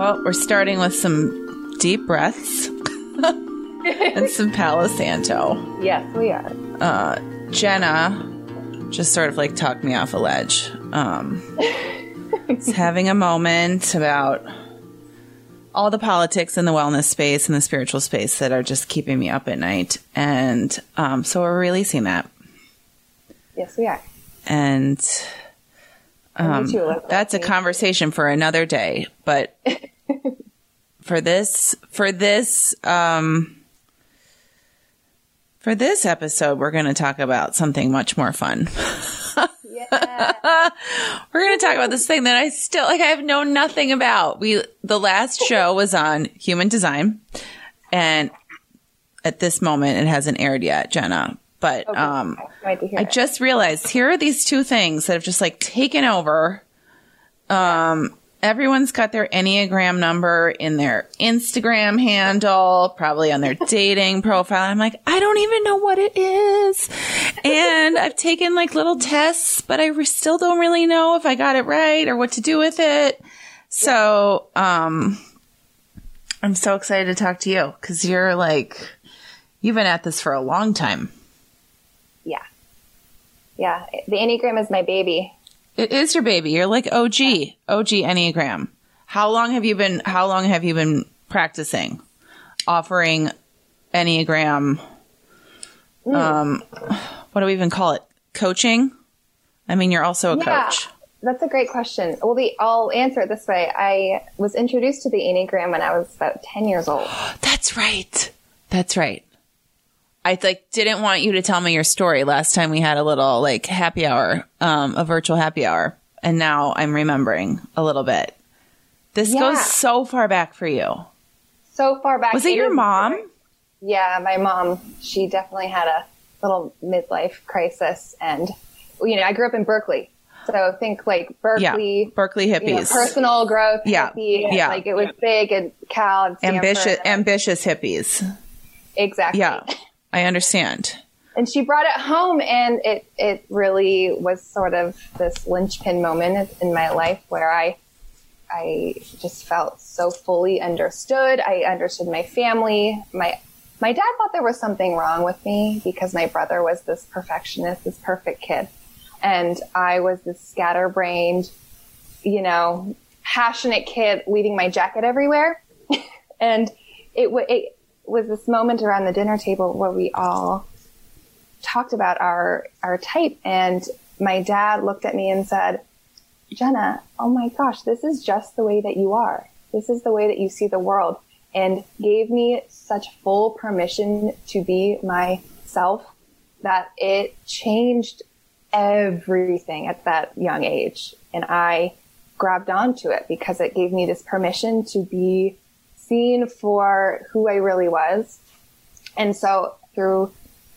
Well, we're starting with some deep breaths and some Palo Santo. Yes, we are. Uh, Jenna just sort of like talked me off a ledge. Um, is having a moment about all the politics in the wellness space and the spiritual space that are just keeping me up at night. And um, so we're releasing that. Yes, we are. And um, me too, let's- that's a conversation for another day. But for this, for this, um, for this episode, we're going to talk about something much more fun. Yeah. We're going to talk about this thing that I still like. I have known nothing about. We the last show was on human design, and at this moment, it hasn't aired yet, Jenna. But Okay. um, I can't wait to hear I it. just realized here are these two things that have just like taken over. Um, everyone's got their Enneagram number in their Instagram handle, probably on their dating profile. I'm like, I don't even know what it is. And I've taken like little tests, but I re- still don't really know if I got it right or what to do with it. So, um, I'm so excited to talk to you because you're like, you've been at this for a long time. yeah. Yeah. The Enneagram is my baby. It is your baby. You're like OG, OG Enneagram. How long have you been, how long have you been practicing offering Enneagram? Um, what do we even call it? Coaching? I mean, you're also a Yeah. coach. That's a great question. Well, the, I'll answer it this way. I was introduced to the Enneagram when I was about 10 years old. That's right. That's right. I like didn't want you to tell me your story last time we had a little like happy hour, um, a virtual happy hour, and now I'm remembering a little bit. This Yeah. goes so far back for you. So far back. Was it your is- mom? Yeah, my mom. She definitely had a little midlife crisis. And, you know, I grew up in Berkeley. So think like Berkeley. Yeah, Berkeley you know, hippies. personal growth. Yeah, hippie, yeah. Like it was big and Cal and Stanford. ambitious ambitious hippies Exactly. yeah i understand. And she brought it home and it it really was sort of this linchpin moment in my life where i i just felt so fully understood. I understood my family. My my dad thought there was something wrong with me because my brother was this perfectionist this perfect kid. And i was this scatterbrained you know passionate kid leaving my jacket everywhere. And it, it was this moment around the dinner table where we all talked about our our type. And my dad looked at me and said jenna oh my gosh this is just the way that you are. This is the way that you see the world. And gave me such full permission to be myself that it changed everything at that young age. And i grabbed onto it because it gave me this permission to be seen for who i really was and so through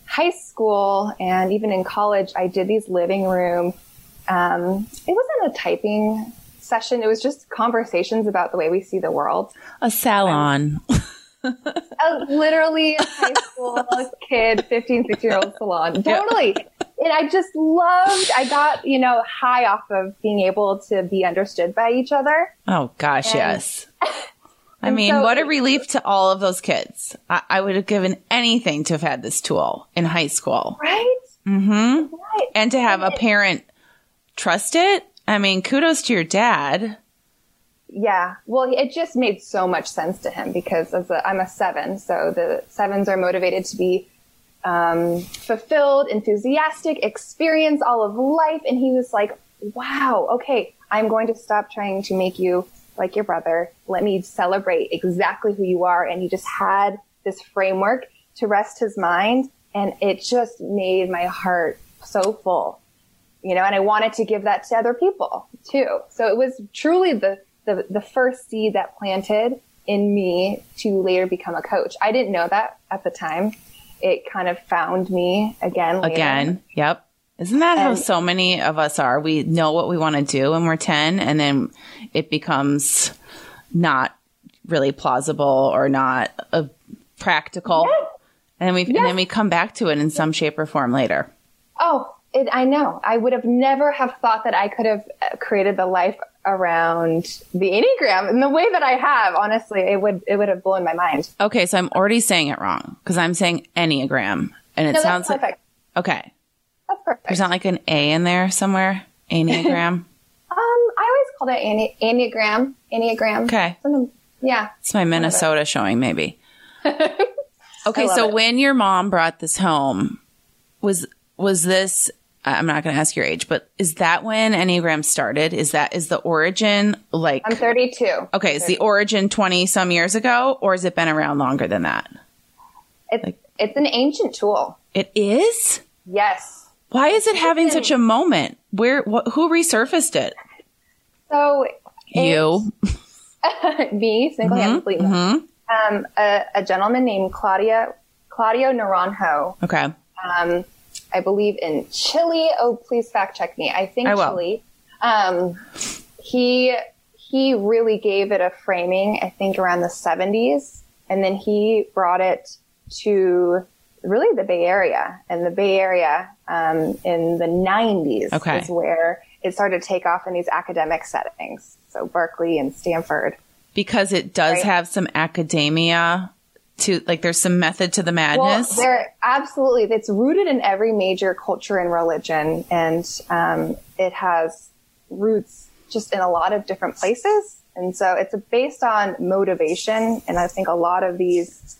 high school and even in college, I did these living room. Um, it wasn't a typing session. It was just conversations about the way we see the world. a salon Uh, literally a high school kid, 15, 16 year old salon. Totally. And I just loved, I got, you know, high off of being able to be understood by each other. oh gosh And- yes i and mean so what a relief to all of those kids I, I would have given anything to have had this tool in high school Right? mm-hmm Right. and to have a parent trust it i mean kudos to your dad Yeah. Well, it just made so much sense to him because as a, I'm a seven, so the sevens are motivated to be um, fulfilled, enthusiastic, experience all of life. And he was like, wow, okay, I'm going to stop trying to make you like your brother. Let me celebrate exactly who you are. And he just had this framework to rest his mind. And it just made my heart so full you know, and I wanted to give that to other people too. So it was truly the, the, the first seed that planted in me to later become a coach. I didn't know that at the time. It kind of found me again. Later. again yep isn't that how so many of us are? We know what we want to do when we're 10 and then it becomes not really plausible or not uh, practical. And we and then we come back to it in some shape or form later. Oh, it, I know. I would have never have thought that I could have created the life around the Enneagram in the way that I have, honestly, it would it would have blown my mind. Okay, so I'm already saying it wrong because I'm saying Enneagram, and it No, sounds like okay. That's perfect. There's not like an A in there somewhere. Enneagram. um, I always called it Enne- Enneagram. Enneagram. Okay. Something- Yeah. It's my Minnesota showing, maybe. Okay, so it. when your mom brought this home, was was this? I'm not going to ask your age, but is that when Enneagram started? Is that is the origin like? I'm 32. okay, is the origin 20 some years ago, or has it been around longer than that? It's it's an ancient tool. It is. Yes. Why is it having such a moment? Where? Wh- who resurfaced it? So You. me single handedly. Mhm. Um, a, a gentleman named Claudia Claudio Naranjo. Okay. Um, I believe in Chile. Oh, please fact check me. I think I. Chile. Um, he he really gave it a framing. I think around the 70s, and then he brought it to really the Bay Area. And the Bay Area um, in the 90s Okay. is where it started to take off in these academic settings. So Berkeley and Stanford. Because it does Right. have some academia to like. There's some method to the madness. Well, there absolutely. It's rooted in every major culture and religion, and um, it has roots just in a lot of different places. And so it's based on motivation, and I think a lot of these,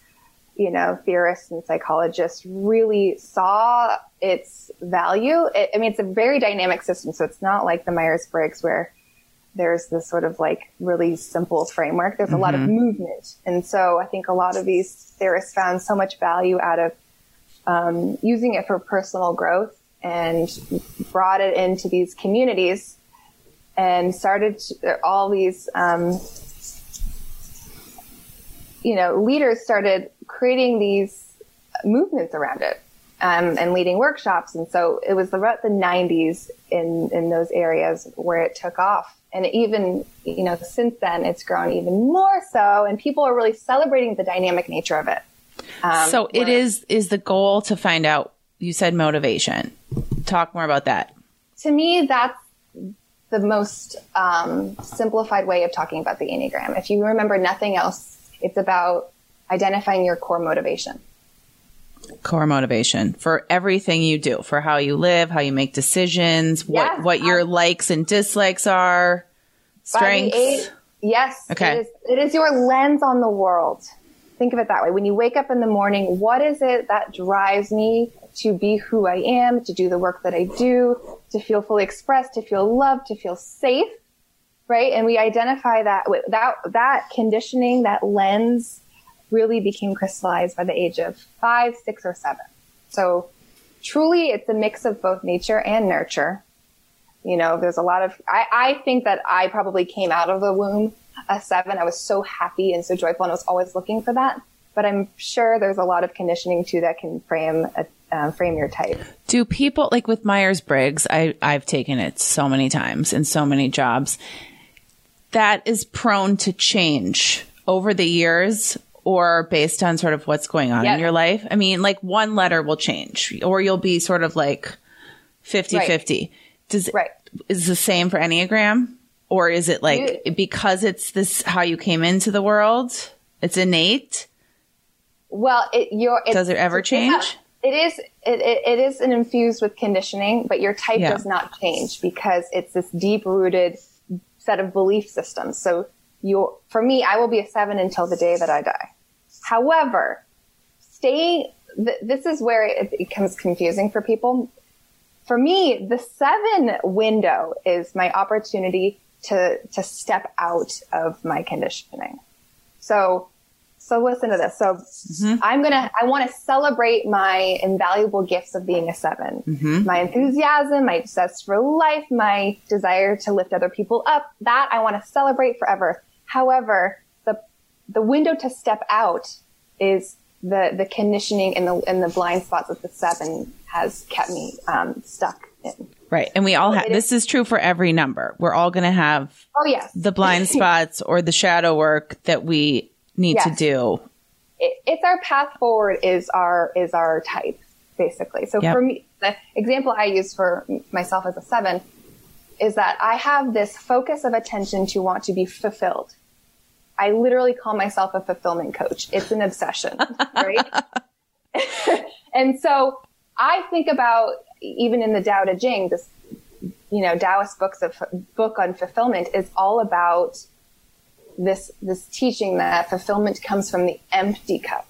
you know, theorists and psychologists really saw its value. It, I mean, it's a very dynamic system, so it's not like the Myers Briggs where there's this sort of like really simple framework. There's a lot of movement. And so I think a lot of these theorists found so much value out of um, using it for personal growth and brought it into these communities and started to, all these, um, you know, leaders started creating these movements around it um, and leading workshops. And so it was about the 90s in, in those areas where it took off. And even, you know, since then it's grown even more so. And people are really celebrating the dynamic nature of it. Um, so it is is the goal to find out. You said motivation. Talk more about that. to me, that's the most um, simplified way of talking about the Enneagram. If you remember nothing else, it's about identifying your core motivation. core motivation for everything you do, for how you live, how you make decisions, what Yes, what your likes and dislikes are, strengths. yes. Okay. It is, it is your lens on the world. Think of it that way. When you wake up in the morning, what is it that drives me to be who I am, to do the work that I do, to feel fully expressed, to feel loved, to feel safe, right? And we identify that with that, that conditioning, that lens really became crystallized by the age of five, six, or seven. So truly it's a mix of both nature and nurture. You know, there's a lot of, I, I think that I probably came out of the womb a seven. I was so happy and so joyful and I was always looking for that. But I'm sure there's a lot of conditioning too that can frame a, um, frame your type. Do people like with Myers Briggs? I I've taken it so many times in so many jobs. That is prone to change over the years or based on sort of what's going on Yeah. in your life. I mean, like one letter will change or you'll be sort of like 50-50. Does Right. is the same for Enneagram? Or is it like You- because it's this how you came into the world? It's innate. Well, it, your it's, Does it ever change? It is. It, it, it is an infused with conditioning, but your type Yeah. does not change because it's this deep rooted set of belief systems. So you, for me, I will be a seven until the day that I die. However, stay. Th- this is where it becomes confusing for people. For me, the seven window is my opportunity to to step out of my conditioning. So so listen to this. So mm-hmm. I'm gonna, I want to celebrate my invaluable gifts of being a 7 mm-hmm. My enthusiasm, my zest for life, my desire to lift other people up. That I want to celebrate forever. However, the window to step out is the the conditioning and the and the blind spots that the seven has kept me um, stuck in. Right. And we all have this is true for every number. We're all going to have Oh yes, the blind spots or the shadow work that we need to do. it, it's our path forward is our is our type basically so Yep. for me the example i use for myself as a seven is that I have this focus of attention to want to be fulfilled. I literally call myself a fulfillment coach. It's an obsession, right? and so I think about even in the Tao Te Ching, this, you know, Taoist books of book on fulfillment is all about this, this teaching that fulfillment comes from the empty cup,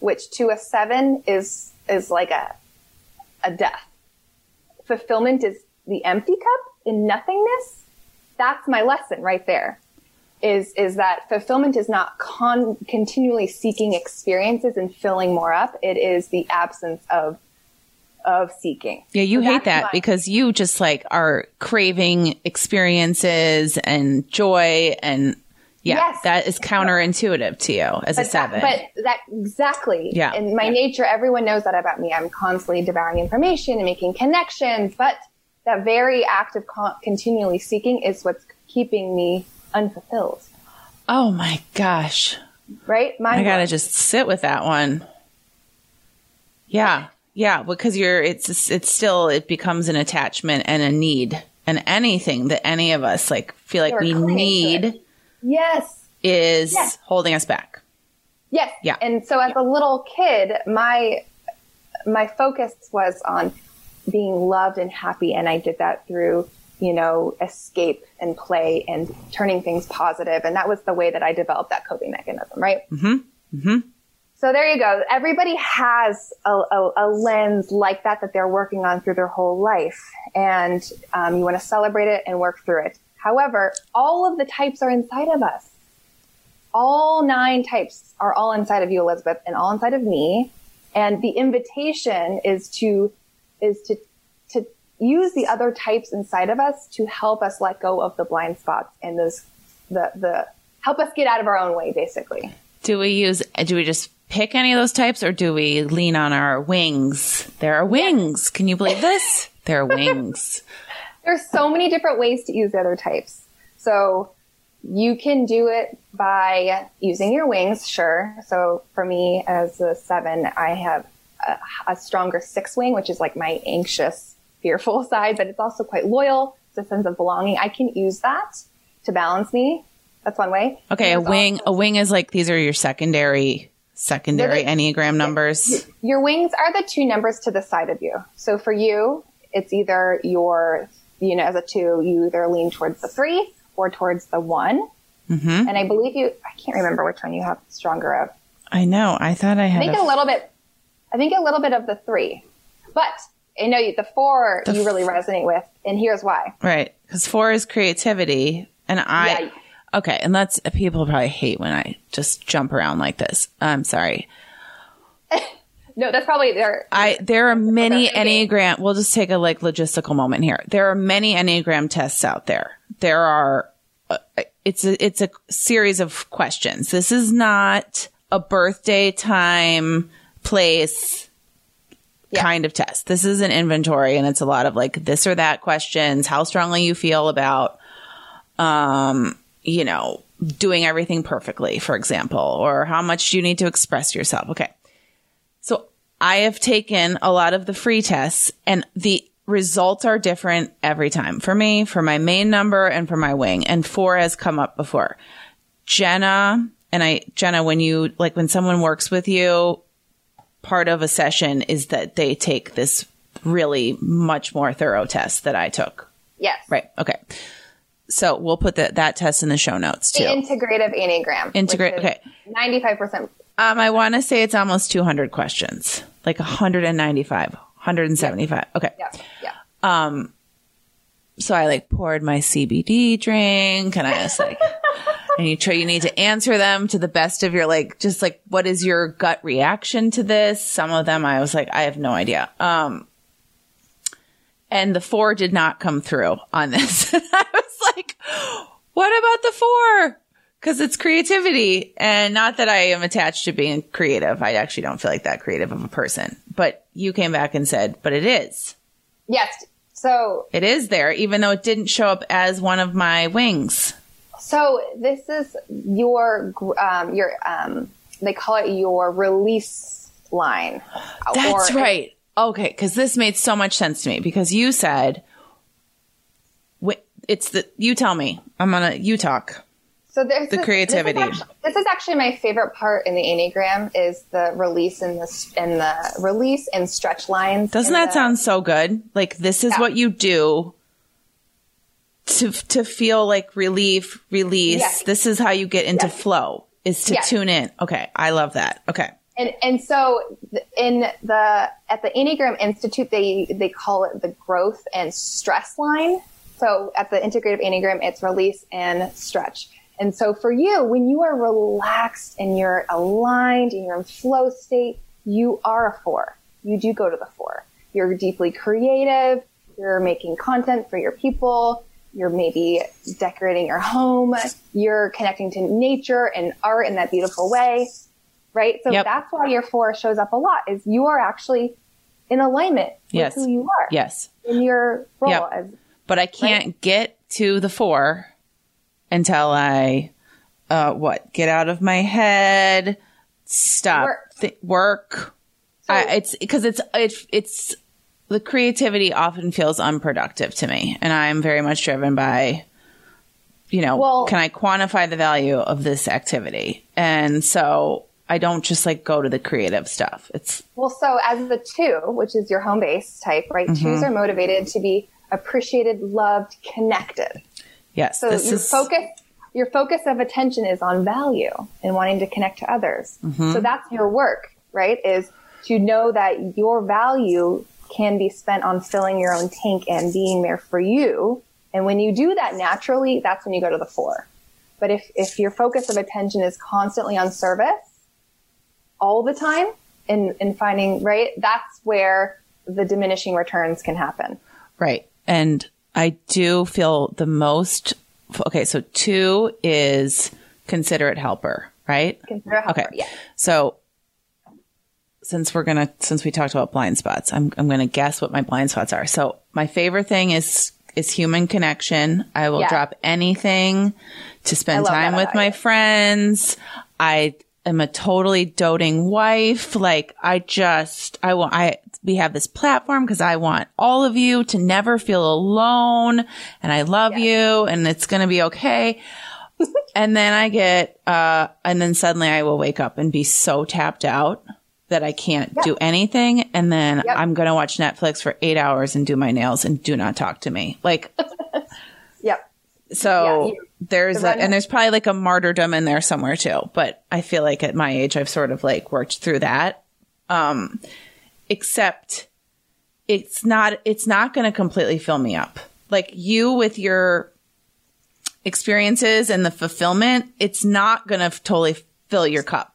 which to a seven is, is like a, a death. Fulfillment is the empty cup in nothingness. That's my lesson right there is is that fulfillment is not con- continually seeking experiences and filling more up. It is the absence of of seeking. Yeah, you so hate that my- because you just like are craving experiences and joy and yeah, yes. that is counterintuitive to you as but a seven. That, but that exactly. Yeah. In my yeah. nature, everyone knows that about me. I'm constantly devouring information and making connections, but that very act of con- continually seeking is what's keeping me unfulfilled. Oh my gosh. Right? I gotta just sit with that one. Yeah. Yeah. Because you're, it's, it's still, it becomes an attachment and a need and anything that any of us like feel like we need. Yes. Is yes. holding us back. Yes. Yeah. And so as a little kid, my, my focus was on being loved and happy. And I did that through you know, escape and play and turning things positive. And that was the way that I developed that coping mechanism, right? Mm-hmm. Mm-hmm. So there you go. Everybody has a, a, a, lens like that that they're working on through their whole life. And um, you want to celebrate it and work through it. However, all of the types are inside of us. All nine types are all inside of you, Elizabeth, and all inside of me. And the invitation is to, is to use the other types inside of us to help us let go of the blind spots and those the the help us get out of our own way basically. Do we use do we just pick any of those types or do we lean on our wings? There are wings. Can you believe this? There are wings. There's so many different ways to use the other types. So you can do it by using your wings sure. So for me as a seven i have a, a stronger six wing which is like my anxious fearful side, but it's also quite loyal. It's a sense of belonging. I can use that to balance me. That's one way. Okay, a wing. Also- a wing is like these are your secondary secondary the, enneagram numbers. Your wings are the two numbers to the side of you. So for you, it's either your you know as a two, you either lean towards the three or towards the one. Mm-hmm. And I believe you. I can't remember which one you have stronger of. I know. I thought I had. I think a, a little bit. I think a little bit of the three, but I know you, the four the you really resonate with, and here's why. Right, because four is creativity, and I. Yeah. Okay, and that's people probably hate when I just jump around like this. I'm sorry. no, that's probably there. I there are many enneagram. We'll just take a like logistical moment here. There are many enneagram tests out there. There are. Uh, it's a it's a series of questions. This is not a birthday time place yeah. kind of test. This is an inventory and it's a lot of like this or that questions, how strongly you feel about, um, you know, doing everything perfectly, for example, or how much do you need to express yourself? Okay. So I have taken a lot of the free tests and the results are different every time for me, for my main number and for my wing. And four has come up before. Jenna and I, Jenna, when you, like when someone works with you, part of a session is that they take this really much more thorough test that I took. Yes. Right. Okay. So we'll put that that test in the show notes too. The integrative enneagram. Integrate. Okay. Ninety five percent. Um, I want to say it's almost two hundred questions, like 195, 175. Yep. Okay. Yeah. Yeah. Um. So I like poured my CBD drink, and I was like. And you try, you need to answer them to the best of your, like, just like, what is your gut reaction to this? Some of them I was like, I have no idea. Um, and the four did not come through on this. I was like, what about the four? Cause it's creativity and not that I am attached to being creative. I actually don't feel like that creative of a person, but you came back and said, but it is. Yes. So it is there, even though it didn't show up as one of my wings. So this is your um, your um, they call it your release line. That's right. Okay, because this made so much sense to me because you said It's the you tell me. I'm gonna you talk. So there's The this- creativity. This is, actually, this is actually my favorite part in the enneagram is the release and the and the release and stretch lines. Doesn't that the- sound so good? Like this is Yeah. what you do to to feel like relief, release. Yes. This is how you get into Yes. flow. Is to Yes. tune in. Okay, I love that. Okay. And and so in the at the Enneagram Institute they they call it the growth and stress line. So at the integrative Enneagram it's release and stretch. And so for you when you are relaxed and you're aligned and you're in flow state, you are a 4. You do go to the 4. You're deeply creative, you're making content for your people, you're maybe decorating your home, you're connecting to nature and art in that beautiful way right? So Yep. that's why your four shows up a lot is you are actually in alignment Yes. with who you are Yes. in your role Yep. as But I can't get to the four until I, uh, what? Get out of my head. Stop. Work. Th- work. So- I, it's because it's it's it's the creativity often feels unproductive to me, and I'm very much driven by, you know, Well- can I quantify the value of this activity? And so I don't just like go to the creative stuff. It's well so as the two which is your home base type right Mm-hmm. twos are motivated to be appreciated loved connected yes, so this your is focus your focus of attention is on value and wanting to connect to others Mm-hmm. so that's your work right is to know that your value can be spent on filling your own tank and being there for you and when you do that naturally that's when you go to the four but if if your focus of attention is constantly on service all the time and and finding right that's where the diminishing returns can happen Right. And I do feel the most okay, so two is considerate helper, right? consider a helper Okay. yeah So since we're gonna since we talked about blind spots, I'm I'm gonna guess what my blind spots are. So my favorite thing is is human connection. I will Yeah. drop anything to spend time with my friends. I am a totally doting wife. Like I just I want I we have this platform because I want all of you to never feel alone and I love you and it's going to be okay. and then I get uh and then suddenly I will wake up and be so tapped out that I can't do anything and then Yep. I'm going to watch Netflix for 8 hours and do my nails and do not talk to me. Like yep so Yeah, there's the a, and there's probably like a martyrdom in there somewhere too. But I feel like at my age, I've sort of like worked through that. Um, except it's not, it's not going to completely fill me up. Like you with your experiences and the fulfillment, it's not going to totally fill your cup.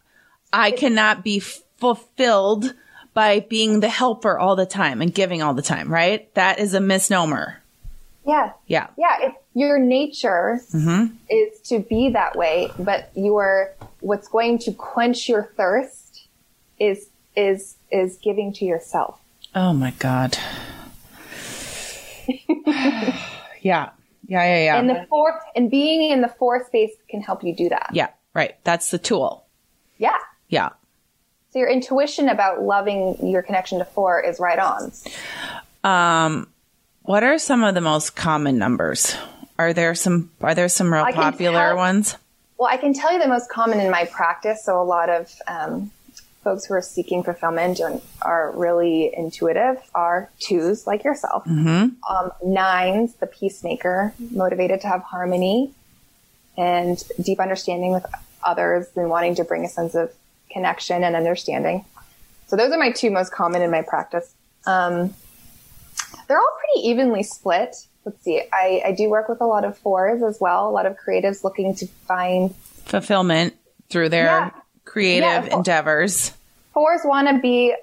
I cannot be fulfilled by being the helper all the time and giving all the time, right? That is a misnomer. yeah Yeah. Yeah, it, your nature mm-hmm. is to be that way, but your what's going to quench your thirst is is is giving to yourself. Oh my god. yeah. Yeah, yeah, yeah. And the four and being in the four space can help you do that. yeah, right. That's the tool. Yeah. Yeah. So your intuition about loving your connection to four is right on. Um what are some of the most common numbers? Are there some are there some real popular tell- ones? Well, I can tell you the most common in my practice. So a lot of um, folks who are seeking fulfillment and are really intuitive are twos, like yourself. Um, nines, the peacemaker, motivated to have harmony and deep understanding with others and wanting to bring a sense of connection and understanding. So those are my two most common in my practice. Um, they're all pretty evenly split. Let's see. I, I do work with a lot of fours as well. A lot of creatives looking to find Fulfillment through their Yeah. creative Yeah, endeavors. fours want to be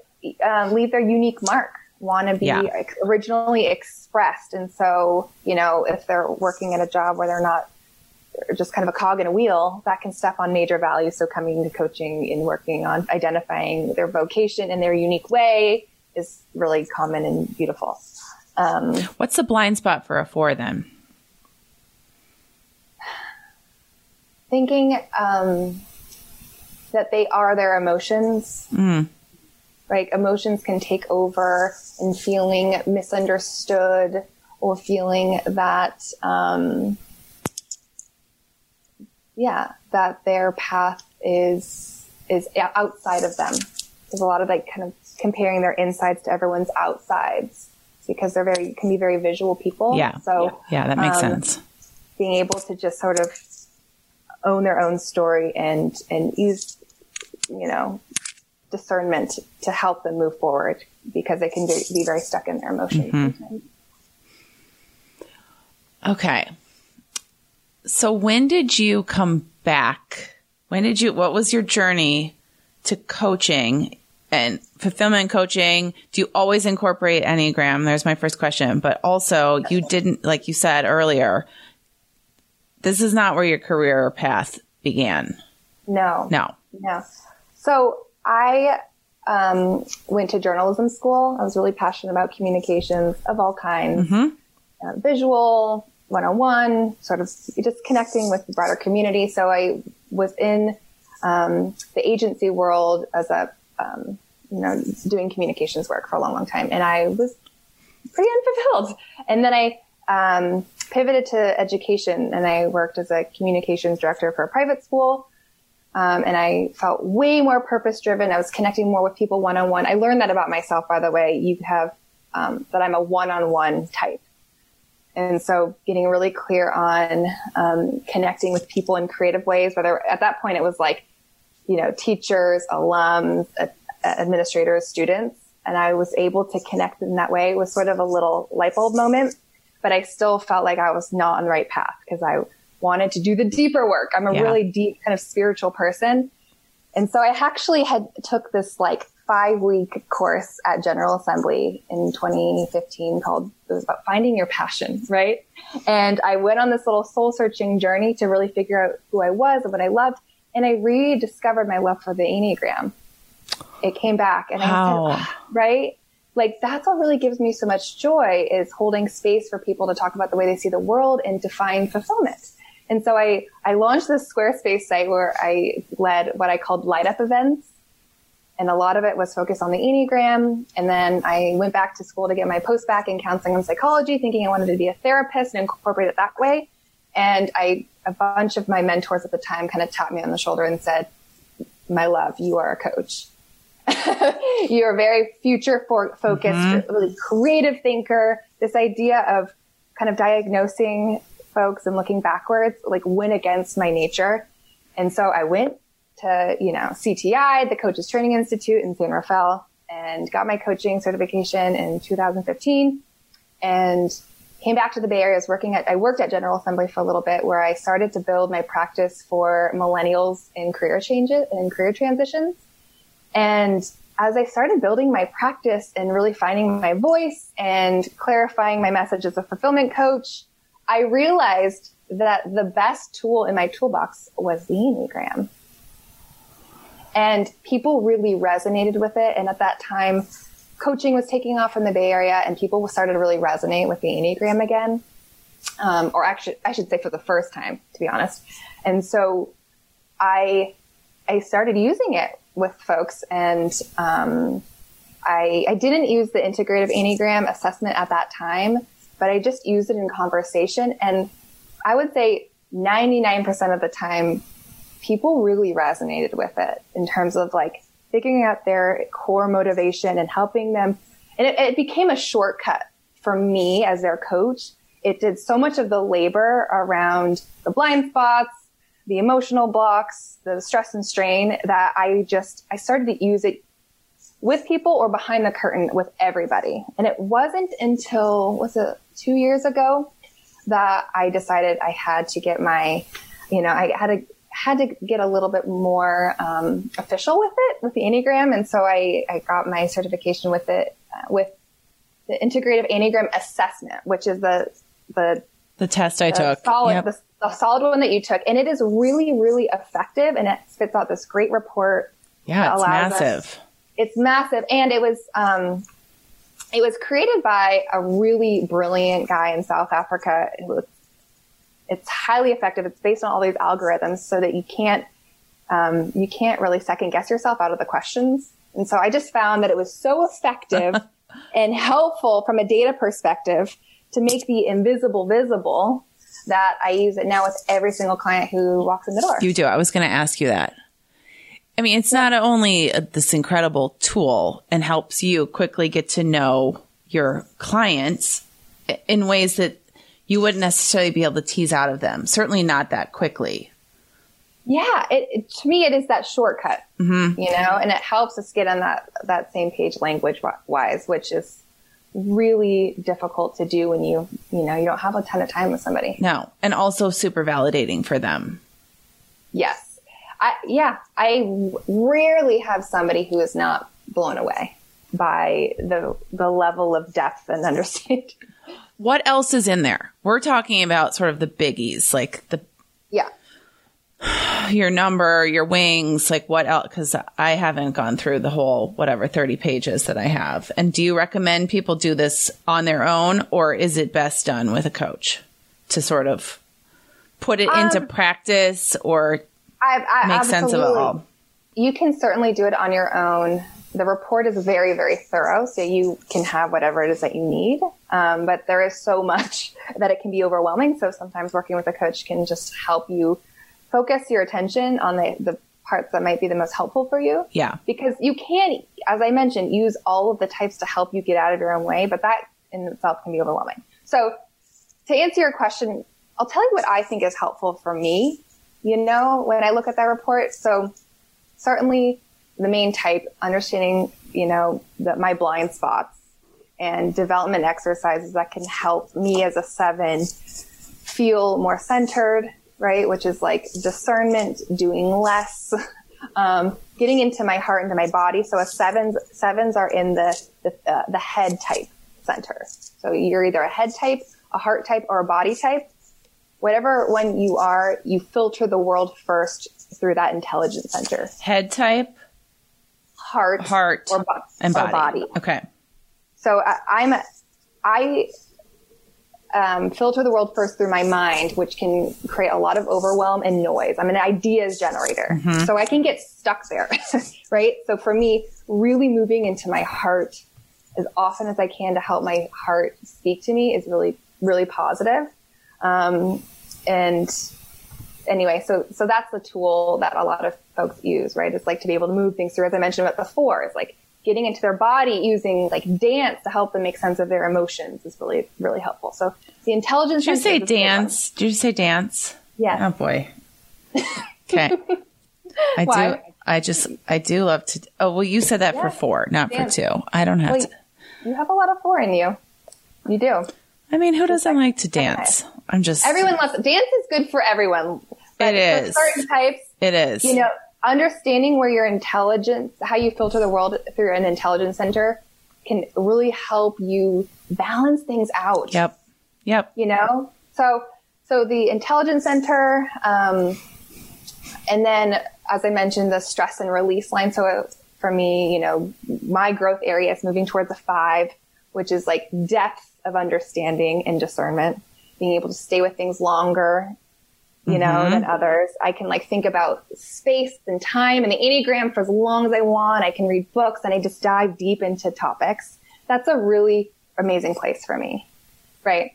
um, leave their unique mark want to be Yeah. originally expressed and so you know if they're working at a job where they're not just kind of a cog in a wheel that can step on major values so coming to coaching and working on identifying their vocation in their unique way is really common and beautiful um, What's the blind spot for a four then? thinking um, that they are their emotions. Like emotions can take over and feeling misunderstood or feeling that, um, yeah, that their path is is outside of them. There's a lot of like kind of comparing their insides to everyone's outsides because they're very can be very visual people. Yeah. So yeah, that makes um, sense. Being able to just sort of own their own story and and use you know discernment to help them move forward because they can be, be very stuck in their emotions. Mm-hmm. Okay. So when did you come back? When did you, what was your journey to coaching and fulfillment coaching? Do you always incorporate Enneagram? There's my first question. But also you didn't, like you said earlier, this is not where your career path began. No. No. No. So I um, went to journalism school. I was really passionate about communications of all kinds, mm-hmm. uh, visual, one on one, sort of just connecting with the broader community. So I was in um, the agency world as a, um, you know, doing communications work for a long, long time. And I was pretty unfulfilled. And then I um, pivoted to education and I worked as a communications director for a private school. Um, and I felt way more purpose driven. I was connecting more with people one on one. I learned that about myself, by the way. You have um, that I'm a one on one type. And so getting really clear on um, connecting with people in creative ways, whether at that point it was like, you know, teachers, alums, administrators, students. And I was able to connect in that way. Was sort of a little light bulb moment, but I still felt like I was not on the right path because I wanted to do the deeper work. I'm a yeah. really deep kind of spiritual person. And so I actually had took this like five week course at General Assembly in 2015 called, it was about finding your passion, right? And I went on this little soul searching journey to really figure out who I was and what I loved. And I rediscovered my love for the Enneagram. It came back and wow. I said, ah, right? Like that's what really gives me so much joy is holding space for people to talk about the way they see the world and define fulfillment. And so I, I launched this Squarespace site where I led what I called light up events. And a lot of it was focused on the Enneagram. And then I went back to school to get my post back in counseling and psychology, thinking I wanted to be a therapist and incorporate it that way. And I, a bunch of my mentors at the time kind of tapped me on the shoulder and said, my love, you are a coach. You're a very future focused, mm-hmm. really creative thinker. This idea of kind of diagnosing folks and looking backwards like went against my nature. And so I went to, you know, CTI, the Coaches Training Institute in San Rafael and got my coaching certification in 2015 and came back to the Bay Area. I was working at, I worked at General Assembly for a little bit where I started to build my practice for millennials in career changes and career transitions. And as I started building my practice and really finding my voice and clarifying my message as a fulfillment coach, I realized that the best tool in my toolbox was the Enneagram. And people really resonated with it. And at that time, coaching was taking off in the Bay Area and people started to really resonate with the Enneagram again. Um, or actually, I should say for the first time, to be honest. And so I, I started using it with folks and, um, I, I didn't use the integrative Enneagram assessment at that time, but I just used it in conversation. And I would say 99% of the time, people really resonated with it in terms of like figuring out their core motivation and helping them. And it, it became a shortcut for me as their coach. It did so much of the labor around the blind spots, the emotional blocks, the stress and strain that I just, I started to use it with people or behind the curtain with everybody. And it wasn't until, was it two years ago that I decided I had to get my, you know, I had to, had to get a little bit more um, official with it, with the Enneagram. And so I, I got my certification with it, uh, with the integrative Enneagram assessment, which is the, the, the test I the took. Solid, yep. the, the solid one that you took. And it is really, really effective and it spits out this great report. Yeah, it's massive. Us, it's massive. And it was, um, it was created by a really brilliant guy in South Africa. It was, it's highly effective. It's based on all these algorithms so that you can't, um, you can't really second guess yourself out of the questions. And so I just found that it was so effective and helpful from a data perspective to make the invisible visible that I use it now with every single client who walks in the door. You do. I was going to ask you that. I mean, it's not only a, this incredible tool and helps you quickly get to know your clients in ways that you wouldn't necessarily be able to tease out of them. Certainly not that quickly. Yeah, it, it to me it is that shortcut, mm-hmm. you know, and it helps us get on that that same page language wise, which is really difficult to do when you you know you don't have a ton of time with somebody. No, and also super validating for them. Yes, I yeah, I rarely have somebody who is not blown away by the the level of depth and understanding. What else is in there? We're talking about sort of the biggies, like the yeah your number, your wings, like what else? Because I haven't gone through the whole whatever 30 pages that I have. And do you recommend people do this on their own or is it best done with a coach to sort of put it um, into practice or I, I, make sense of it all? You can certainly do it on your own. The report is very, very thorough, so you can have whatever it is that you need. Um, but there is so much that it can be overwhelming. So sometimes working with a coach can just help you focus your attention on the, the parts that might be the most helpful for you. Yeah. Because you can, as I mentioned, use all of the types to help you get out of your own way, but that in itself can be overwhelming. So to answer your question, I'll tell you what I think is helpful for me. You know, when I look at that report, so certainly the main type, understanding, you know, that my blind spots and development exercises that can help me as a seven feel more centered, right? Which is like discernment, doing less, um, getting into my heart, into my body. So a sevens, sevens are in the, the, uh, the head type center. So you're either a head type, a heart type, or a body type. Whatever one you are, you filter the world first through that intelligence center. Head type, heart, heart, or, bo- and body. Or body. Okay. So I, I'm, I um, filter the world first through my mind, which can create a lot of overwhelm and noise. I'm an ideas generator. Mm-hmm. So I can get stuck there, right? So for me, really moving into my heart as often as I can to help my heart speak to me is really, really positive. Um, and anyway, so, so that's the tool that a lot of folks use, right? It's like to be able to move things through, as I mentioned about before, it's like getting into their body using like dance to help them make sense of their emotions is really really helpful. So the intelligence. Did you say dance? Did you say dance? Yeah. Oh boy. Okay. I Why? do. I just I do love to. Oh well, you said that yeah. for four, not dance. for two. I don't have well, to. You have a lot of four in you. You do. I mean, who doesn't like to dance? Okay. I'm just. Everyone loves dance. Is good for everyone. It is. certain types. It is. You know, understanding where your intelligence, how you filter the world through an intelligence center can really help you balance things out. Yep. Yep. You know, so, so the intelligence center, um, and then as I mentioned, the stress and release line. So for me, you know, my growth area is moving towards a five, which is like depth of understanding and discernment, being able to stay with things longer you know, mm-hmm. than others. I can like think about space and time and the Enneagram for as long as I want. I can read books and I just dive deep into topics. That's a really amazing place for me. Right.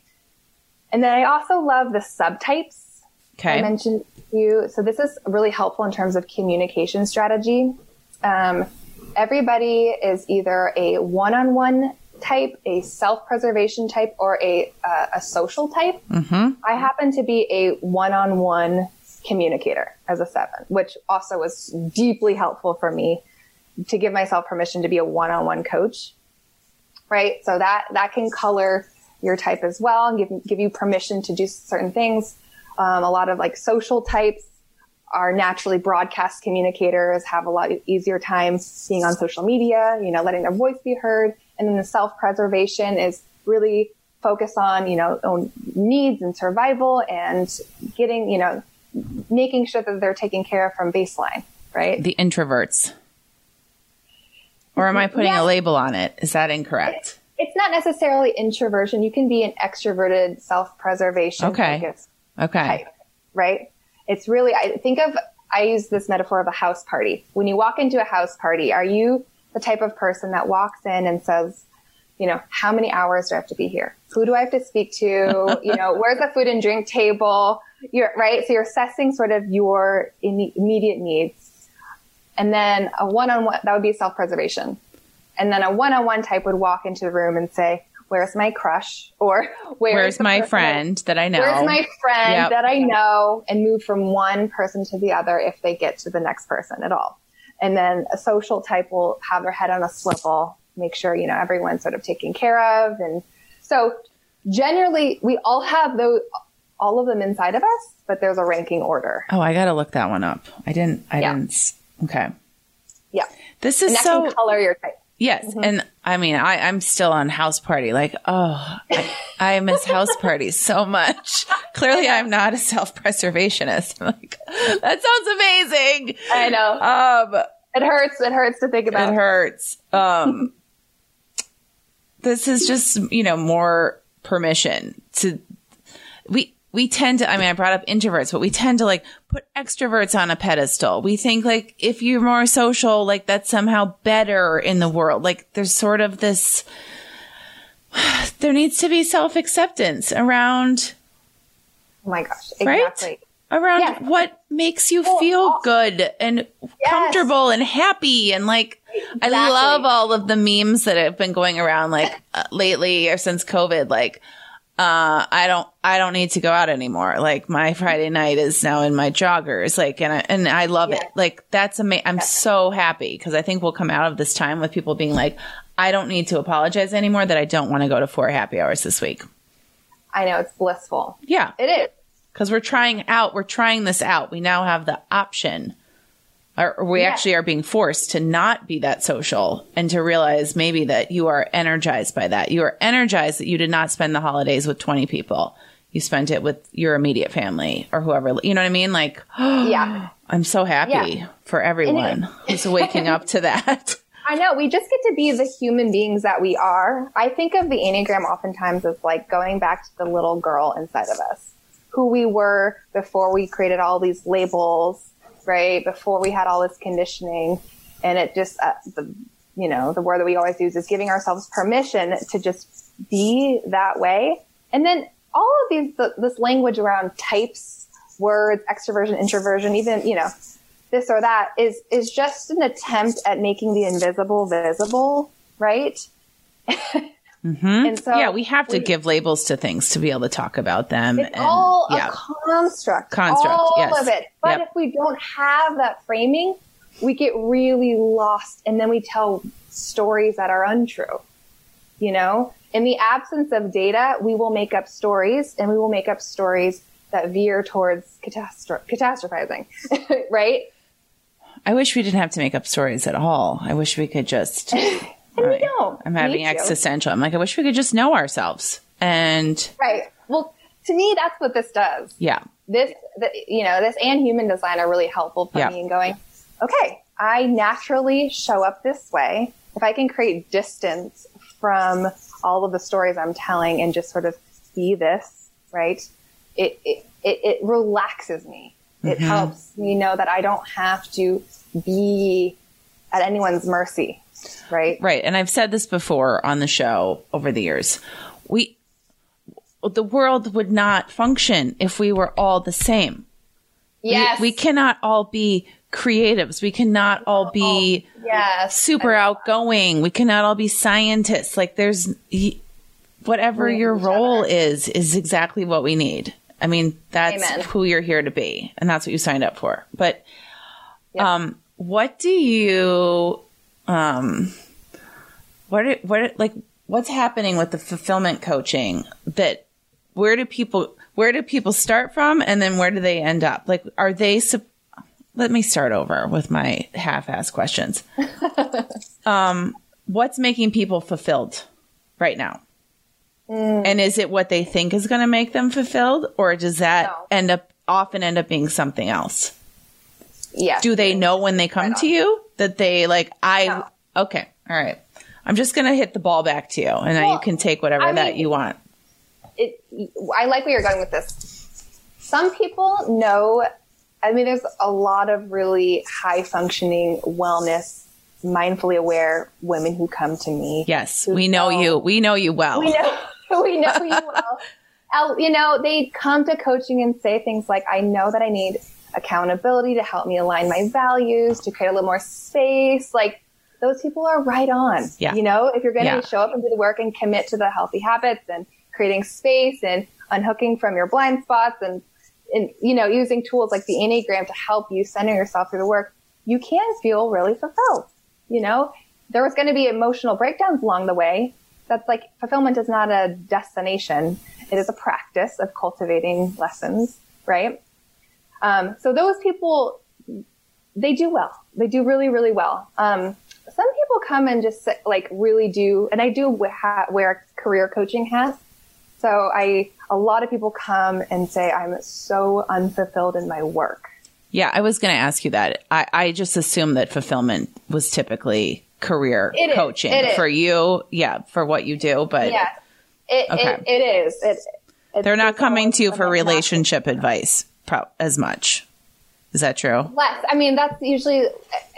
And then I also love the subtypes. Okay. I mentioned you. So this is really helpful in terms of communication strategy. Um, everybody is either a one-on-one type, a self-preservation type, or a uh, a social type. Mm-hmm. I happen to be a one-on-one communicator as a seven, which also was deeply helpful for me to give myself permission to be a one-on-one coach. Right, so that that can color your type as well and give give you permission to do certain things. Um, a lot of like social types are naturally broadcast communicators, have a lot easier time being on social media, you know, letting their voice be heard. And then the self-preservation is really focus on, you know, own needs and survival and getting, you know, making sure that they're taken care of from baseline, right? The introverts. Or am I mm-hmm. putting a label on it? Is that incorrect? It's not necessarily introversion. You can be an extroverted self-preservation. Okay. Okay. Type, right? It's really, I think of, I use this metaphor of a house party. When you walk into a house party, are you the type of person that walks in and says, you know, how many hours do I have to be here? Who do I have to speak to? you know, where's the food and drink table? You're right. So you're assessing sort of your immediate needs. And then a one-on-one, that would be self-preservation. And then a one-on-one type would walk into the room and say, where's my crush or where's, where's my friend that I know? Where's my friend yep. that I know and move from one person to the other if they get to the next person at all. And then a social type will have their head on a swivel, make sure, you know, everyone's sort of taken care of. And so generally we all have those, all of them inside of us, but there's a ranking order. Oh, I got to look that one up. I didn't, I yeah. didn't. Okay. Yeah. This is so color your type. Yes. Mm-hmm. And I mean, I, I'm still on house party. Like, oh, I, I miss house parties so much. Clearly, I'm not a self preservationist. like, that sounds amazing. I know. Um, it hurts. It hurts to think about. It hurts. Um, this is just, you know, more permission to, we, we tend to, I mean, I brought up introverts, but we tend to like put extroverts on a pedestal. We think like if you're more social, like that's somehow better in the world. Like there's sort of this, there needs to be self acceptance around. Oh my gosh. Exactly. Right? Around yes. what makes you well, feel also, good and yes. comfortable and happy. And like, exactly. I love all of the memes that have been going around like uh, lately or since COVID. Like, uh, I don't, I don't need to go out anymore. Like my Friday night is now in my joggers. Like, and I, and I love it. Like that's amazing. I'm so happy because I think we'll come out of this time with people being like, I don't need to apologize anymore that I don't want to go to four happy hours this week. I know it's blissful. Yeah, it is. Cause we're trying out, we're trying this out. We now have the option or we yeah. actually are being forced to not be that social and to realize maybe that you are energized by that. You are energized that you did not spend the holidays with 20 people. You spent it with your immediate family or whoever, you know what I mean? Like, yeah, I'm so happy yeah. for everyone who's waking up to that. I know we just get to be the human beings that we are. I think of the Enneagram oftentimes as like going back to the little girl inside of us, who we were before we created all these labels right? Before we had all this conditioning. And it just, uh, the, you know, the word that we always use is giving ourselves permission to just be that way. And then all of these, the, this language around types, words, extroversion, introversion, even, you know, this or that is, is just an attempt at making the invisible visible, right? Mm-hmm. And so, yeah, we have to we, give labels to things to be able to talk about them. It's and, all yeah. a construct. Construct, all yes. of it. But yep. if we don't have that framing, we get really lost, and then we tell stories that are untrue. You know, in the absence of data, we will make up stories, and we will make up stories that veer towards catastro- catastrophizing, right? I wish we didn't have to make up stories at all. I wish we could just And right. we don't. I'm having existential. I'm like, I wish we could just know ourselves. And right. Well, to me, that's what this does. Yeah. This, the, you know, this and human design are really helpful for yeah. me in going, okay, I naturally show up this way. If I can create distance from all of the stories I'm telling and just sort of see this, right? It, it, it, it relaxes me. Mm-hmm. It helps me know that I don't have to be at anyone's mercy right? Right. And I've said this before on the show over the years. We, the world would not function if we were all the same. Yes. We, we cannot all be creatives. We cannot all be oh, yes. super outgoing. We cannot all be scientists. Like there's whatever your role other. is, is exactly what we need. I mean, that's Amen. who you're here to be and that's what you signed up for. But, yep. um, what do you um, what what like what's happening with the fulfillment coaching that where do people where do people start from and then where do they end up like are they let me start over with my half-ass questions um what's making people fulfilled right now mm. and is it what they think is going to make them fulfilled or does that no. end up often end up being something else yeah. Do they know when they come right to you that they like, I, no. okay. All right. I'm just going to hit the ball back to you and well, you can take whatever I that mean, you want. It, I like where you're going with this. Some people know, I mean, there's a lot of really high functioning wellness mindfully aware women who come to me. Yes, we know, know, you. We know you well. We know. we know you well. You know, they come to coaching and say things like, I know that I need accountability to help me align my values, to create a little more space. Like those people are right on. Yeah. You know, if you're going to Yeah. show up and do the work and commit to the healthy habits and creating space and unhooking from your blind spots and, and, you know, using tools like the Enneagram to help you center yourself through the work, you can feel really fulfilled. You know, there was going to be emotional breakdowns along the way. That's like fulfillment is not a destination. It is a practice of cultivating lessons, right? Um, so those people, they do well. They do really, really well. Um, some people come and just like really do, and I do ha- wear career coaching hat. So I, a lot of people come and say, I'm so unfulfilled in my work. Yeah, I was going to ask you that. I, I just assumed that fulfillment was typically career It coaching is. for you. Yeah, for what you do, but Yeah, it, Okay. it, it is. It, it- they're not coming to you for relationship advice pro- as much. Is that true? less. I mean, that's usually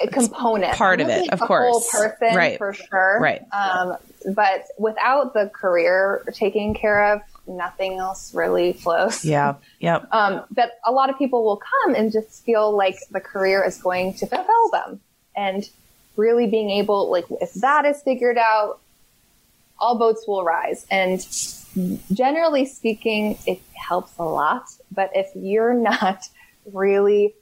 a- component. part of it, of course. Whole person, Right. for sure. Right. Um, but without the career taken care of, nothing else really flows. Yeah. Yep. Um, but a lot of people will come and just feel like the career is going to fulfill them, and really being able, like, if that is figured out, all boats will rise. And generally speaking, it helps a lot. But if you're not really,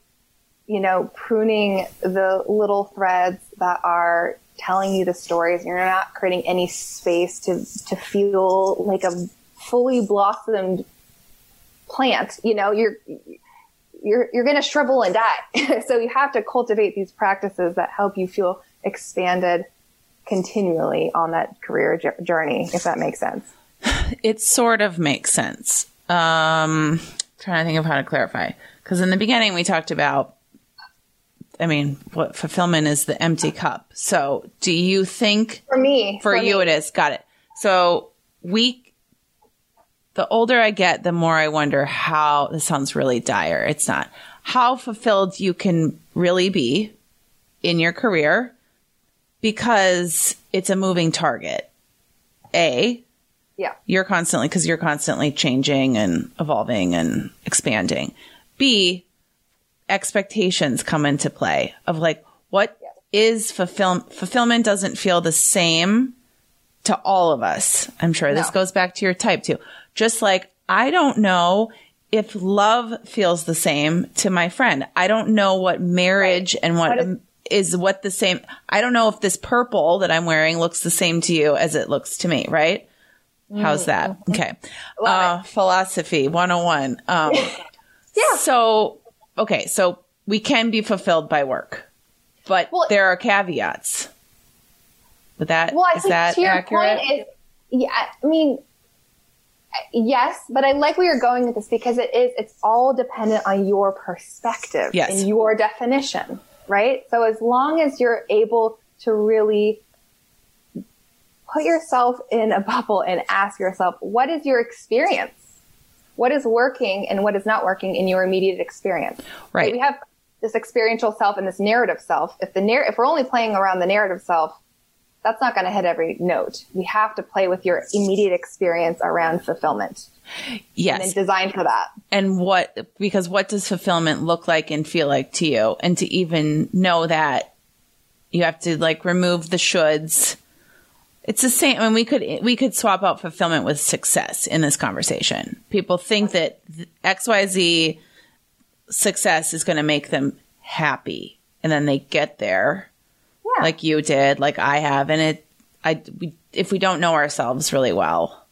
you know, pruning the little threads that are telling you the stories, you're not creating any space to, to feel like a fully blossomed plant, you know, you're, you're, you're going to shrivel and die. so you have to cultivate these practices that help you feel expanded continually on that career jour- journey, if that makes sense. It sort of makes sense. Um, trying to think of how to clarify. Because in the beginning, we talked about, I mean, what fulfillment is the empty cup. So do you think For me, for, you me, it is? Got it. So we, the older I get, the more I wonder how, this sounds really dire. It's not. How fulfilled you can really be in your career because it's a moving target. A, Yeah. you're constantly because you're constantly changing and evolving and expanding. B expectations come into play of like what is fulfill- fulfillment doesn't feel the same to all of us. I'm sure this goes back to your type too. Just like i don't know if love feels the same to my friend. I don't know what marriage and what What is- is what the same i don't know if this purple that i'm wearing looks the same to you as it looks to me right How's that? Okay. Uh, philosophy 101. Um, yeah. So, okay. So we can be fulfilled by work, but Well- there are caveats. But that, Well, I is think that to your accurate? point is, yeah, I mean, yes, but I like where you're going with this because it is, it's all dependent on your perspective Yes. and your definition, right? So as long as you're able to really put yourself in a bubble and ask yourself, what is your experience? What is working and what is not working in your immediate experience? Right. We have this experiential self and this narrative self. If the narr- if we're only playing around the narrative self, that's not going to hit every note. We have to play with your immediate experience around fulfillment Yes. and design for that. and what because what does fulfillment look like and feel like to you and to even know that you have to like remove the shoulds it's the same I mean we could we could swap out fulfillment with success in this conversation people think that xyz success is going to make them happy and then they get there Yeah. like you did like i have and it i we, if we don't know ourselves really well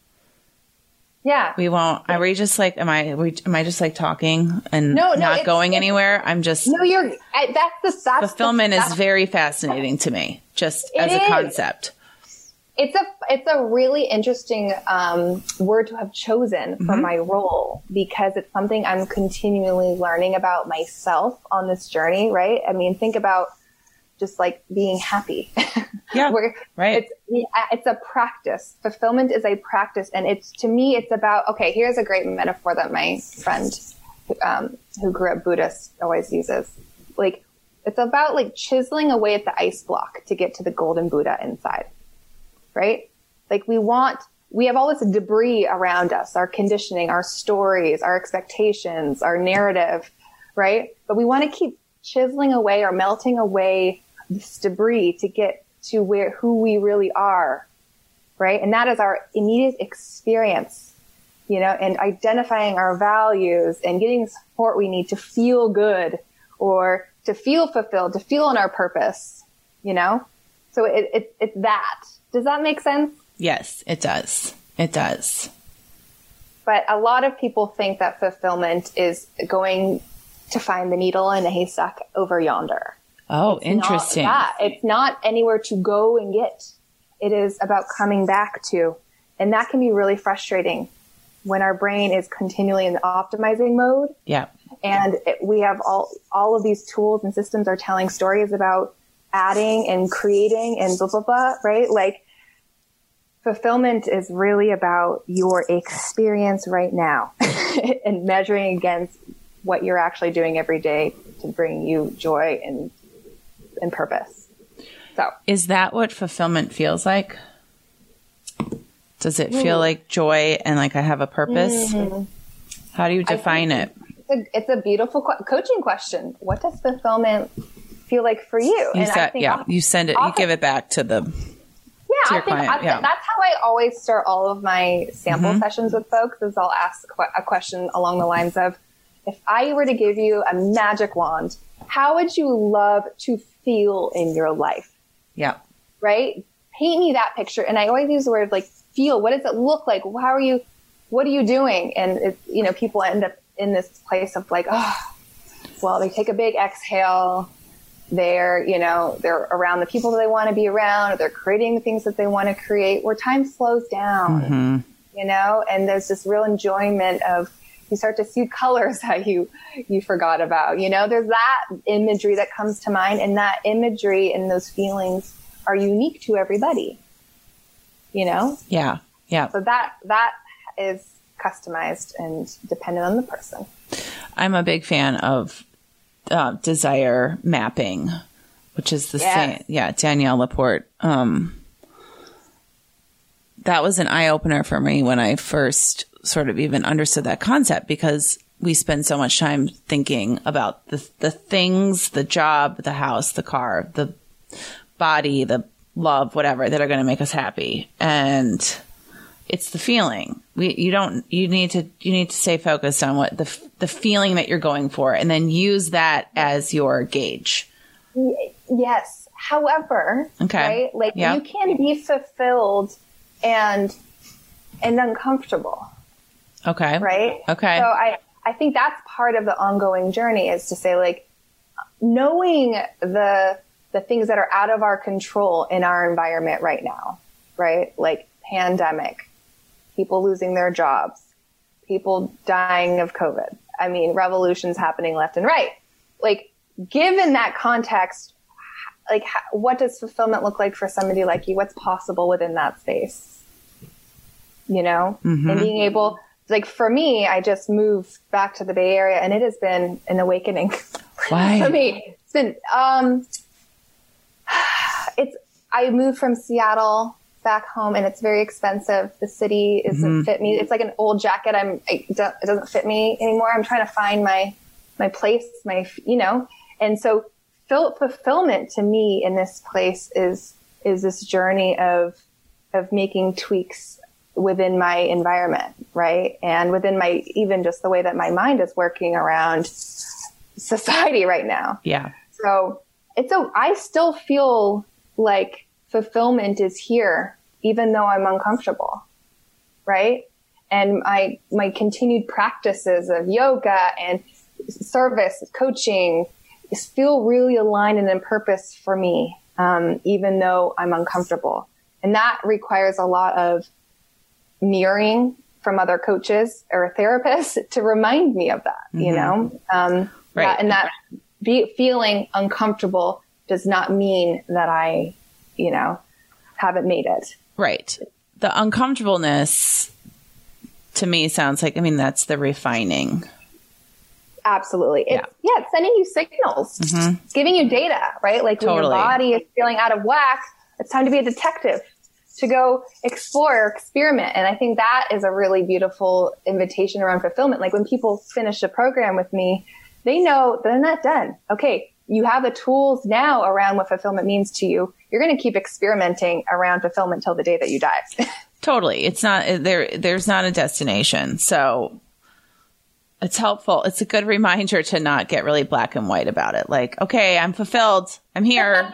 yeah. we won't. Are we just like? Am I? We, am I just like talking and No, no, not going it's- anywhere? I'm just no, you're, I, that's the, that's fulfillment the, is very fascinating to me, just as a is. It's a it's a really interesting um, word to have chosen Mm-hmm. for my role because it's something I'm continually learning about myself on this journey. Right? I mean, think about just like being happy. Yeah, right. It's it's a practice. Fulfillment is a practice, and it's to me, it's about okay. Here's a great metaphor that my friend um, who grew up Buddhist always uses. Like it's about like chiseling away at the ice block to get to the golden Buddha inside right? Like we want we have all this debris around us, our conditioning, our stories, our expectations, our narrative, right? But we want to keep chiseling away or melting away this debris to get to where, who we really are, right? And that is our immediate experience, you know, and identifying our values and getting the support we need to feel good or to feel fulfilled, to feel in our purpose, you know? So it, it, it's that. Does that make sense? Yes, it does. It does. But a lot of people think that fulfillment is going to find the needle in a haystack over yonder. Oh, It's interesting. Not that. It's not anywhere to go and get. It is about coming back to. And that can be really frustrating when our brain is continually in the optimizing mode Yeah. and it, we have all all of these tools and systems are telling stories about adding and creating and blah blah blah right like fulfillment is really about your experience right now and measuring against what you're actually doing every day to bring you joy and and purpose. So. Is that what fulfillment feels like? Does it feel mm. like joy and like I have a purpose? Mm-hmm. How do you define it? it's a, it's a beautiful qu- coaching question. What does fulfillment feel like for you? You and I think yeah, often- you send it, you give it back to the, Yeah, your I think, client, yeah. that's how I always start all of my sample Mm-hmm. sessions with folks. Is I'll ask a a question along the lines of, "If I were to give you a magic wand, how would you love to feel in your life?" yeah, Right? Paint me that picture. And I always use the word like feel. What does it look like? How are you? What are you doing? And it, you know, people end up in this place of like, oh, well, they take a big exhale they're you know they're around the people that they want to be around or they're creating the things that they want to create where time slows down mm-hmm. you know? And there's this real enjoyment of you start to see colors that you you forgot about you know? There's that imagery that comes to mind and that imagery and those feelings are unique to everybody you know? Yeah, yeah. so that that is customized and dependent on the person. I'm a big fan of uh, desire mapping, which is the Yes. same. Yeah, Danielle Laporte. Um, that was an eye opener for me when I first sort of even understood that concept because we spend so much time thinking about the the things, the job, the house, the car, the body, the love, whatever that are going to make us happy, and it's the feeling. We you don't you need to you need to stay focused on what the the feeling that you're going for, and then use that as your gauge. Yes. However, Okay. right? Like Yeah. you can be fulfilled and and uncomfortable, Okay. right? Okay. So I I think that's part of the ongoing journey is to say like knowing the the things that are out of our control in our environment right now, right? Like pandemic, people losing their jobs, people dying of COVID. I mean, revolutions happening left and right. Like, given that context, like, what does fulfillment look like for somebody like you? What's possible within that space? You know, and being able, like, for me, I just moved back to the Bay Area, and it has been an awakening Why? for me. It's been, um, it's, I moved from Seattle back home and it's very expensive. The city doesn't mm-hmm. fit me. It's like an old jacket. I'm, I it doesn't fit me anymore. I'm trying to find my, my place, my, you know, and so ful- fulfillment to me in this place is, is this journey of, of making tweaks within my environment, right? And within my, even just the way that my mind is working around society right now. yeah. So it's a, I still feel like fulfillment is here, even though I'm uncomfortable. Right. And my, my continued practices of yoga and service, coaching is feel really aligned and in purpose for me. Um, even though I'm uncomfortable. And that requires a lot of mirroring from other coaches or therapists to remind me of that, you know? Um, Right. that- and that be, feeling uncomfortable does not mean that I, you know, haven't made it. Right. The uncomfortableness to me sounds like I mean that's the refining. Absolutely. It's, yeah. it's sending you signals. It's mm-hmm. giving you data, right? Like when your body is feeling out of whack, it's time to be a detective. to go explore experiment. And I think that is a really beautiful invitation around fulfillment. Like when people finish a program with me, they know they're not done. Okay. You have the tools now around what fulfillment means to you. You're going to keep experimenting around fulfillment till the day that you die. totally. It's not there. There's not a destination. So it's helpful. It's a good reminder to not get really black and white about it. Like, okay, I'm fulfilled. I'm here.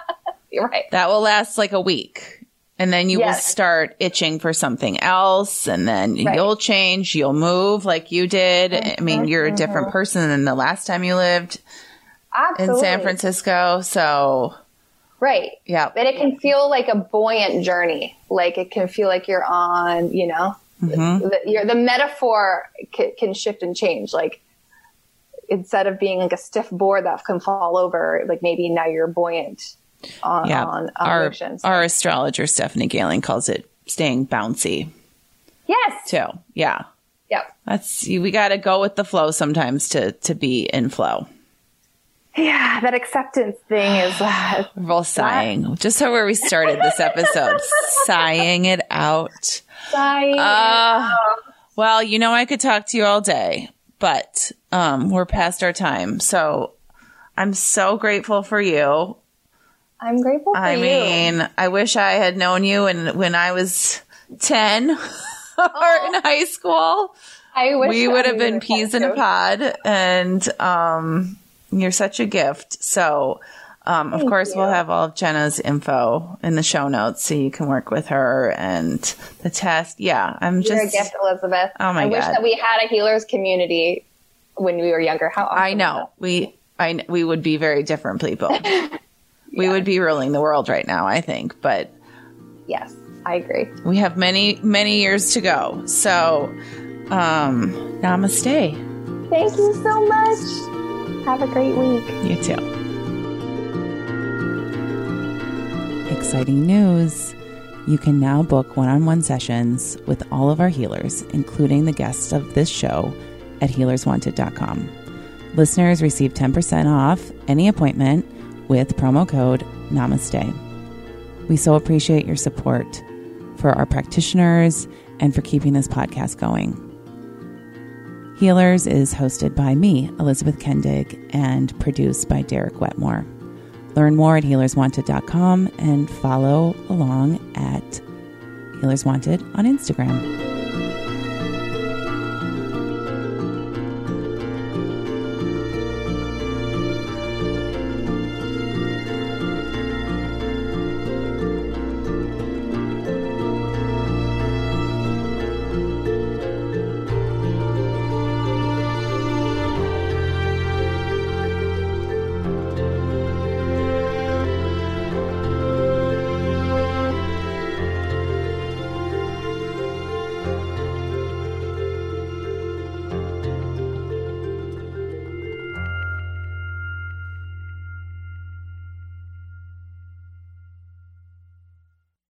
You're right. That will last like a week. And then you yes. will start itching for something else. And then right. you'll change, you'll move like you did. Mm-hmm, I mean, you're a different mm-hmm. person than the last time you lived Absolutely. in San Francisco. So. Right. Yeah. But it can feel like a buoyant journey. Like it can feel like you're on, you know, mm-hmm. the, the metaphor can, can shift and change. Like instead of being like a stiff board that can fall over, like maybe now you're buoyant on, yeah. on, on our, Our astrologer, Stephanie Galen, calls it staying bouncy. Yes. Too. Yeah. Yep. That's, we got to go with the flow sometimes to, to be in flow. Yeah, that acceptance thing is. Uh, We're both sighing. Just so where we started this episode, sighing it out. Sighing. Uh, well, you know, I could talk to you all day, but um, we're past our time. So I'm so grateful for you. I'm grateful for I you. mean, I wish I had known you when when I was 10 or in high school. I wish we would have been peas in a pod and um, you're such a gift. So um, of course, you. we'll have all of Jenna's info in the show notes so you can work with her and the test. Yeah, I'm just. You're a gift, Elizabeth. Oh my I God. wish that we had a healers community when we were younger. How awesome I know. We, I, we would be very different people. we would be ruling the world right now, I think. But yes, I agree. We have many, many years to go. So, um, namaste. Thank you so much. Have a great week. You too. Exciting news! You can now book one on one sessions with all of our healers, including the guests of this show, at healerswanted.com. Listeners receive 10% off any appointment with promo code NAMASTE. We so appreciate your support for our practitioners and for keeping this podcast going. Healers is hosted by me, Elizabeth Kendig, and produced by Derek Wetmore. Learn more at healerswanted.com and follow along at Healers Wanted on Instagram.